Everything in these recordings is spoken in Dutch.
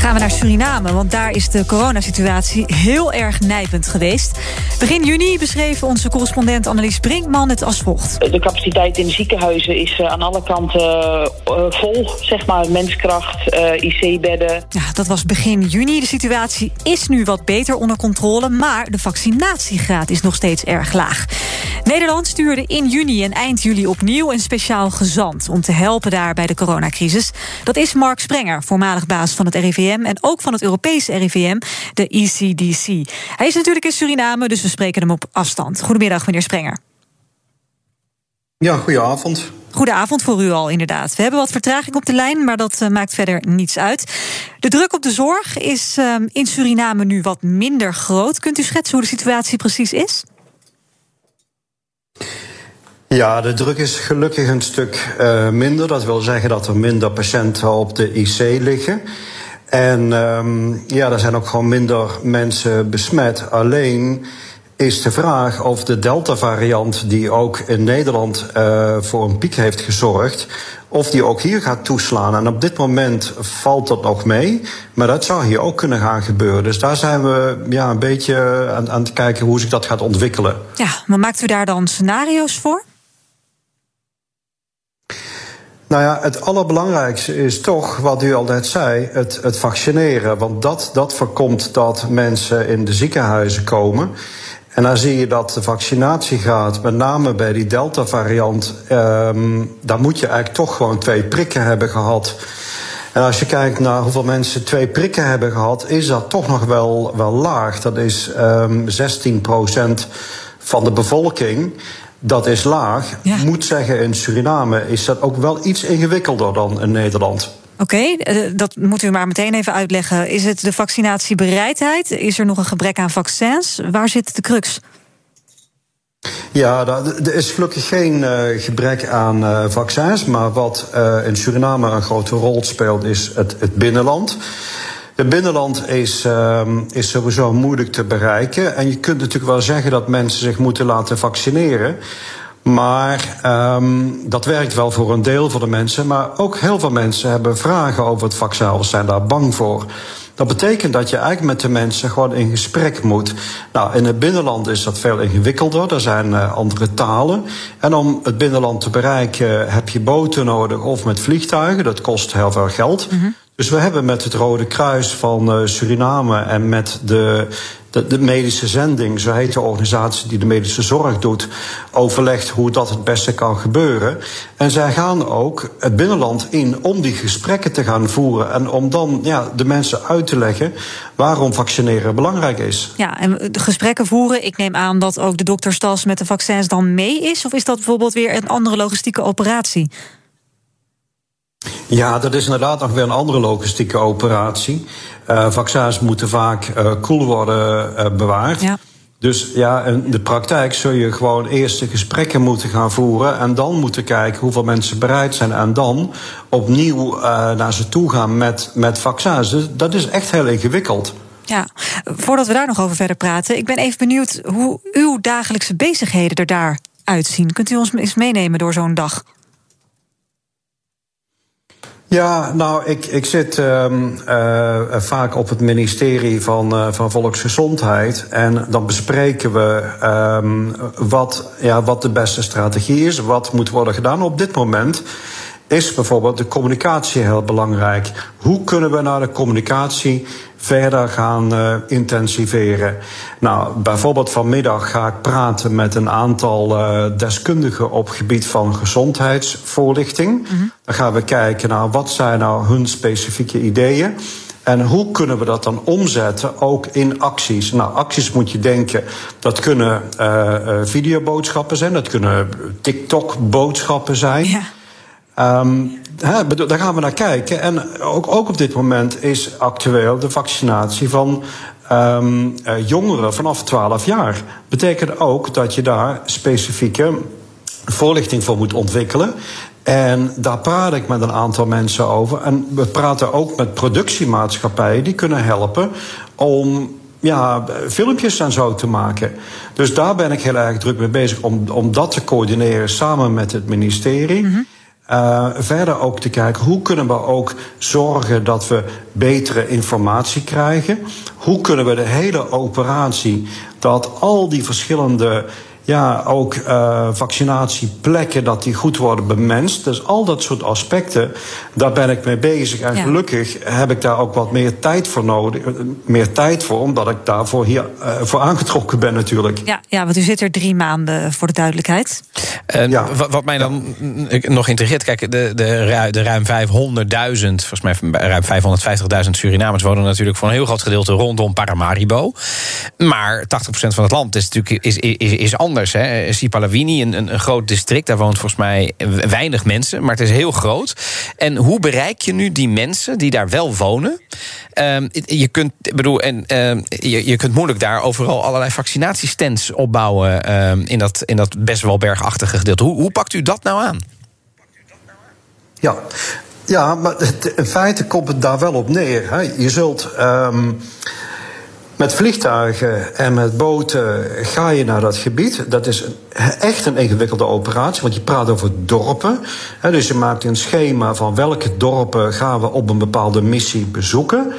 Gaan we naar Suriname, want daar is de coronasituatie heel erg nijpend geweest. Begin juni beschreef onze correspondent Annelies Brinkman het als volgt. De capaciteit in de ziekenhuizen is uh, aan alle kanten uh, vol, zeg maar. Menskracht, uh, IC-bedden. Ja, dat was begin juni. De situatie is nu wat beter onder controle, maar de vaccinatiegraad is nog steeds erg laag. Nederland stuurde in juni en eind juli opnieuw een speciaal gezant om te helpen daar bij de coronacrisis. Dat is Mark Sprenger, voormalig baas van het RIVM en ook van het Europese RIVM, de ECDC. Hij is natuurlijk in Suriname, dus we spreken hem op afstand. Goedemiddag, meneer Sprenger. Ja, goedenavond. Goedenavond voor u al, inderdaad. We hebben wat vertraging op de lijn, maar dat uh, maakt verder niets uit. De druk op de zorg is uh, in Suriname nu wat minder groot. Kunt u schetsen hoe de situatie precies is? Ja, de druk is gelukkig een stuk uh, minder. Dat wil zeggen dat er minder patiënten op de IC liggen. En um, ja, er zijn ook gewoon minder mensen besmet. Alleen is de vraag of de Delta-variant, die ook in Nederland uh, voor een piek heeft gezorgd, of die ook hier gaat toeslaan. En op dit moment valt dat nog mee, maar dat zou hier ook kunnen gaan gebeuren. Dus daar zijn we ja, een beetje aan, aan het kijken hoe zich dat gaat ontwikkelen. Ja, maar maakt u daar dan scenario's voor? Nou ja, het allerbelangrijkste is toch, wat u al zei, het, het vaccineren. Want dat, dat voorkomt dat mensen in de ziekenhuizen komen. En dan zie je dat de vaccinatiegraad, met name bij die Delta-variant, um, daar moet je eigenlijk toch gewoon twee prikken hebben gehad. En als je kijkt naar hoeveel mensen twee prikken hebben gehad, is dat toch nog wel, wel laag. Dat is um, 16% van de bevolking. Dat is laag. Ja. Moet zeggen, in Suriname is dat ook wel iets ingewikkelder dan in Nederland. Oké, okay, uh, dat moet u maar meteen even uitleggen. Is het de vaccinatiebereidheid? Is er nog een gebrek aan vaccins? Waar zit de crux? Ja, er is gelukkig geen uh, gebrek aan uh, vaccins. Maar wat uh, in Suriname een grote rol speelt, is het, het binnenland. Het binnenland is, uh, is sowieso moeilijk te bereiken. En je kunt natuurlijk wel zeggen dat mensen zich moeten laten vaccineren. Maar um, dat werkt wel voor een deel van de mensen. Maar ook heel veel mensen hebben vragen over het vaccin of zijn daar bang voor. Dat betekent dat je eigenlijk met de mensen gewoon in gesprek moet. Nou, in het binnenland is dat veel ingewikkelder. Er zijn uh, andere talen. En om het binnenland te bereiken heb je boten nodig of met vliegtuigen. Dat kost heel veel geld. -hmm. Dus we hebben met het Rode Kruis van uh, Suriname en met de, de, de, medische zending, zo heet de organisatie die de medische zorg doet, overlegd hoe dat het beste kan gebeuren. En zij gaan ook het binnenland in om die gesprekken te gaan voeren en om dan ja, de mensen uit te leggen waarom vaccineren belangrijk is. Ja, en de gesprekken voeren, ik neem aan dat ook de dokterstas met de vaccins dan mee is, of is dat bijvoorbeeld weer een andere logistieke operatie? Ja, dat is inderdaad nog weer een andere logistieke operatie. Uh, vaccins moeten vaak uh, koel worden uh, bewaard. Ja. Dus ja, in de praktijk zul je gewoon eerst de gesprekken moeten gaan voeren. En dan moeten kijken hoeveel mensen bereid zijn. En dan opnieuw naar ze toe gaan met, met vaccins. Dus dat is echt heel ingewikkeld. Ja, voordat we daar nog over verder praten, ik ben even benieuwd hoe uw dagelijkse bezigheden er daar uitzien. Kunt u ons eens meenemen door zo'n dag? Ja, nou, ik, ik zit um, uh, vaak op het ministerie van, uh, van Volksgezondheid. En dan bespreken we um, wat, ja, wat de beste strategie is, wat moet worden gedaan. Op dit moment is bijvoorbeeld de communicatie heel belangrijk. Hoe kunnen we naar de communicatie verder gaan uh, intensiveren. Nou, bijvoorbeeld vanmiddag ga ik praten met een aantal uh, deskundigen op gebied van gezondheidsvoorlichting. Mm -hmm. Dan gaan we kijken naar wat zijn nou hun specifieke ideeën. En hoe kunnen we dat dan omzetten ook in acties? Nou, acties moet je denken, dat kunnen uh, videoboodschappen zijn, dat kunnen TikTok-boodschappen zijn. Ja. Um, daar gaan we naar kijken. En ook, ook op dit moment is actueel de vaccinatie van um, uh, jongeren vanaf 12 jaar. Betekent ook dat je daar specifieke voorlichting voor moet ontwikkelen. En daar praat ik met een aantal mensen over. En we praten ook met productiemaatschappijen die kunnen helpen om ja, filmpjes en zo te maken. Dus daar ben ik heel erg druk mee bezig om, om dat te coördineren samen met het ministerie. Mm verder ook te kijken hoe kunnen we ook zorgen dat we betere informatie krijgen. Hoe kunnen we de hele operatie, dat al die verschillende ja, ook uh, vaccinatieplekken, dat die goed worden bemenst. Dus al dat soort aspecten, daar ben ik mee bezig. En gelukkig heb ik daar ook wat meer tijd voor nodig. Eh, meer tijd voor, omdat ik daarvoor hier uh, voor aangetrokken ben natuurlijk. Ja, ja, want u zit er drie maanden voor de duidelijkheid. Uh, ja. Wat mij dan nog integreert, kijk, de, de, de ruim 500.000, volgens mij ruim 550.000 Surinamers wonen natuurlijk voor een heel groot gedeelte rondom Paramaribo. Maar 80% van het land is natuurlijk is, is, is anders anders. Hè. Sipalawini, een, een, groot district, daar woont volgens mij weinig mensen, maar het is heel groot. En hoe bereik je nu die mensen die daar wel wonen? Uh, je, kunt, bedoel, en, uh, je, je kunt moeilijk daar overal allerlei vaccinatiestands opbouwen uh, in, dat, in dat best wel bergachtige gedeelte. Hoe, hoe pakt u dat nou aan? Ja, ja maar in feite komt het daar wel op neer. Hè. Je zult. Um, met vliegtuigen en met boten ga je naar dat gebied. Dat is echt een ingewikkelde operatie, want je praat over dorpen. Dus je maakt een schema van welke dorpen gaan we op een bepaalde missie bezoeken.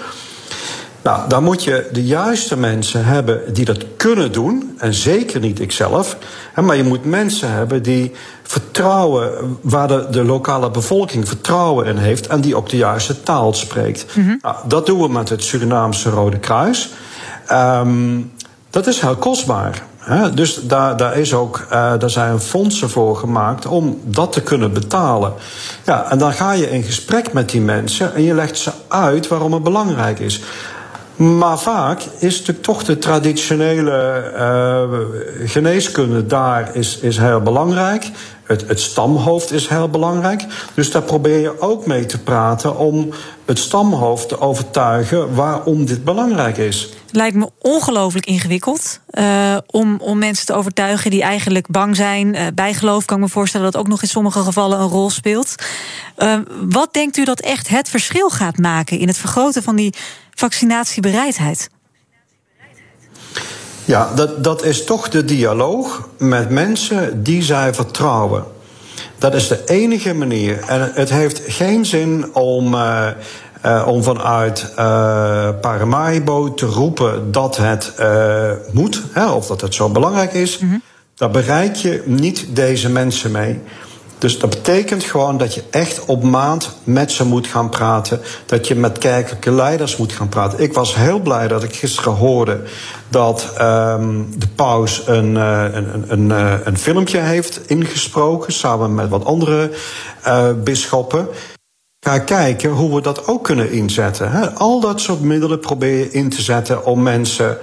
Nou, dan moet je de juiste mensen hebben die dat kunnen doen. En zeker niet ikzelf. Maar je moet mensen hebben die vertrouwen, waar de, de lokale bevolking vertrouwen in heeft. En die ook de juiste taal spreekt. Mhm. nou, dat doen we met het Surinaamse Rode Kruis. Um, dat is heel kostbaar. Hè? Dus daar, daar, is ook, uh, daar zijn fondsen voor gemaakt om dat te kunnen betalen. Ja, en dan ga je in gesprek met die mensen en je legt ze uit waarom het belangrijk is. Maar vaak is natuurlijk toch de traditionele uh, geneeskunde daar is, is heel belangrijk. Het, stamhoofd is heel belangrijk. Dus daar probeer je ook mee te praten om het stamhoofd te overtuigen waarom dit belangrijk is. Lijkt me ongelooflijk ingewikkeld uh, om, om mensen te overtuigen die eigenlijk bang zijn. Uh, bijgeloof kan ik me voorstellen dat ook nog in sommige gevallen een rol speelt. Uh, wat denkt u dat echt het verschil gaat maken in het vergroten van die vaccinatiebereidheid? Ja, dat, dat is toch de dialoog met mensen die zij vertrouwen. Dat is de enige manier. En het heeft geen zin om. Uh, uh, om vanuit uh, Paramaribo te roepen dat het moet, hè, of dat het zo belangrijk is. Mm -hmm. Daar bereik je niet deze mensen mee. Dus dat betekent gewoon dat je echt op maand met ze moet gaan praten. Dat je met kerkelijke leiders moet gaan praten. Ik was heel blij dat ik gisteren hoorde dat um, de paus een, uh, een, een, een, een filmpje heeft ingesproken. Samen met wat andere uh. Ga kijken hoe we dat ook kunnen inzetten. Al dat soort middelen probeer je in te zetten om mensen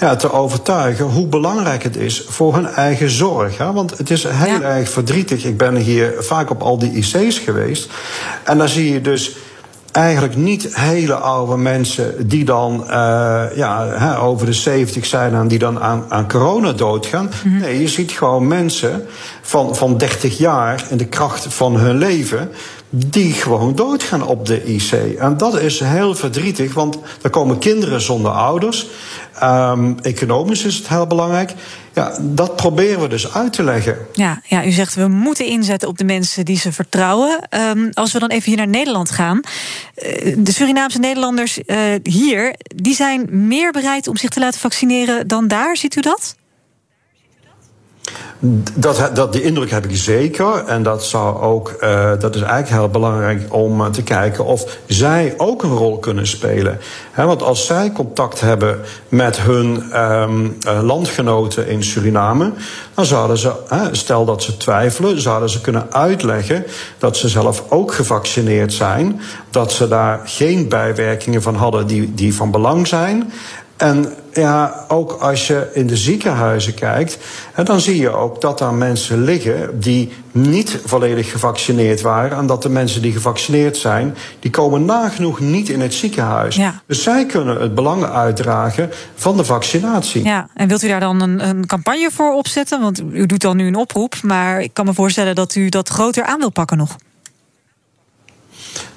ja, te overtuigen hoe belangrijk het is voor hun eigen zorg. Hè? Want het is heel erg verdrietig. Ik ben hier vaak op al die IC's geweest. En dan zie je dus eigenlijk niet hele oude mensen die dan uh, ja, hè, over de 70 zijn en die dan aan, aan corona doodgaan. Mm -hmm. Nee, je ziet gewoon mensen van, van 30 jaar in de kracht van hun leven die gewoon doodgaan op de IC. En dat is heel verdrietig, want er komen kinderen zonder ouders. Um, economisch is het heel belangrijk. Ja, dat proberen we dus uit te leggen. Ja, ja, u zegt we moeten inzetten op de mensen die ze vertrouwen. Um, als we dan even hier naar Nederland gaan. Uh, de Surinaamse Nederlanders uh, hier, die zijn meer bereid om zich te laten vaccineren dan daar. Ziet u dat? Dat, dat, die indruk heb ik zeker. En dat, zou ook, uh, dat is eigenlijk heel belangrijk om uh, te kijken of zij ook een rol kunnen spelen. Want als zij contact hebben met hun um, uh, landgenoten in Suriname, dan zouden ze, stel dat ze twijfelen, zouden ze kunnen uitleggen dat ze zelf ook gevaccineerd zijn. Dat ze daar geen bijwerkingen van hadden die, die van belang zijn. En ja, ook als je in de ziekenhuizen kijkt, dan zie je ook dat daar mensen liggen die niet volledig gevaccineerd waren. En dat de mensen die gevaccineerd zijn, die komen nagenoeg niet in het ziekenhuis. Ja. Dus zij kunnen het belang uitdragen van de vaccinatie. Ja, en wilt u daar dan een, een campagne voor opzetten? Want u doet dan nu een oproep, maar ik kan me voorstellen dat u dat groter aan wil pakken nog.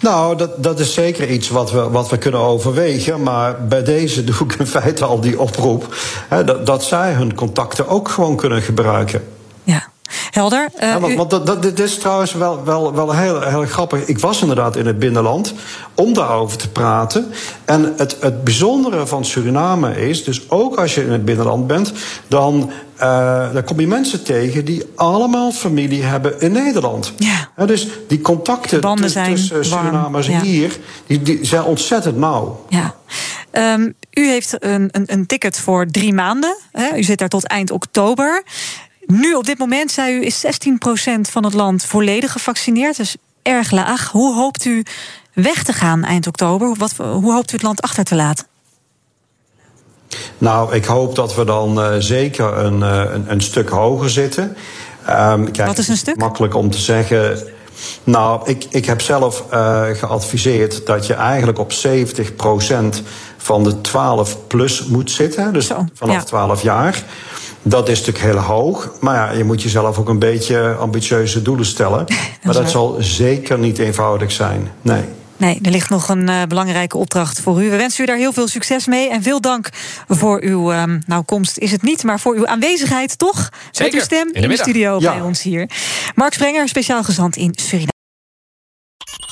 Nou, dat, dat is zeker iets wat we, wat we kunnen overwegen. Maar bij deze doe ik in feite al die oproep. Hè, dat, dat zij hun contacten ook gewoon kunnen gebruiken. Helder. Uh, ja, want, dat, dat, dit is trouwens wel, wel, wel heel, heel grappig. Ik was inderdaad in het binnenland om daarover te praten. En het, het bijzondere van Suriname is, dus ook als je in het binnenland bent, dan, uh, dan kom je mensen tegen die allemaal familie hebben in Nederland. Ja. dus die contacten tussen Surinamers ja. hier, die, die zijn ontzettend nauw. Ja. Um, u heeft een, een, een ticket voor drie maanden. Hè? U zit daar tot eind oktober. Nu, op dit moment, zei u, is 16% van het land volledig gevaccineerd. Dus erg laag. Hoe hoopt u weg te gaan eind oktober? Wat, hoe hoopt u het land achter te laten? Nou, ik hoop dat we dan uh, zeker een, uh, een, een, stuk hoger zitten. Um, kijk, Wat is een stuk? Makkelijk om te zeggen. Nou, ik, ik heb zelf uh, geadviseerd dat je eigenlijk op 70% van de 12 plus moet zitten. Dus Zo, vanaf ja. 12 jaar. Dat is natuurlijk heel hoog. Maar ja, je moet jezelf ook een beetje ambitieuze doelen stellen. dat maar dat zal zeker niet eenvoudig zijn. Nee. Nee, er ligt nog een uh, belangrijke opdracht voor u. We wensen u daar heel veel succes mee. En veel dank voor uw, uh, nou komst is het niet, maar voor uw aanwezigheid toch? Zeker. Met uw stem in in de, de studio ja. bij ons hier. Mark Sprenger, speciaal gezant in Suriname.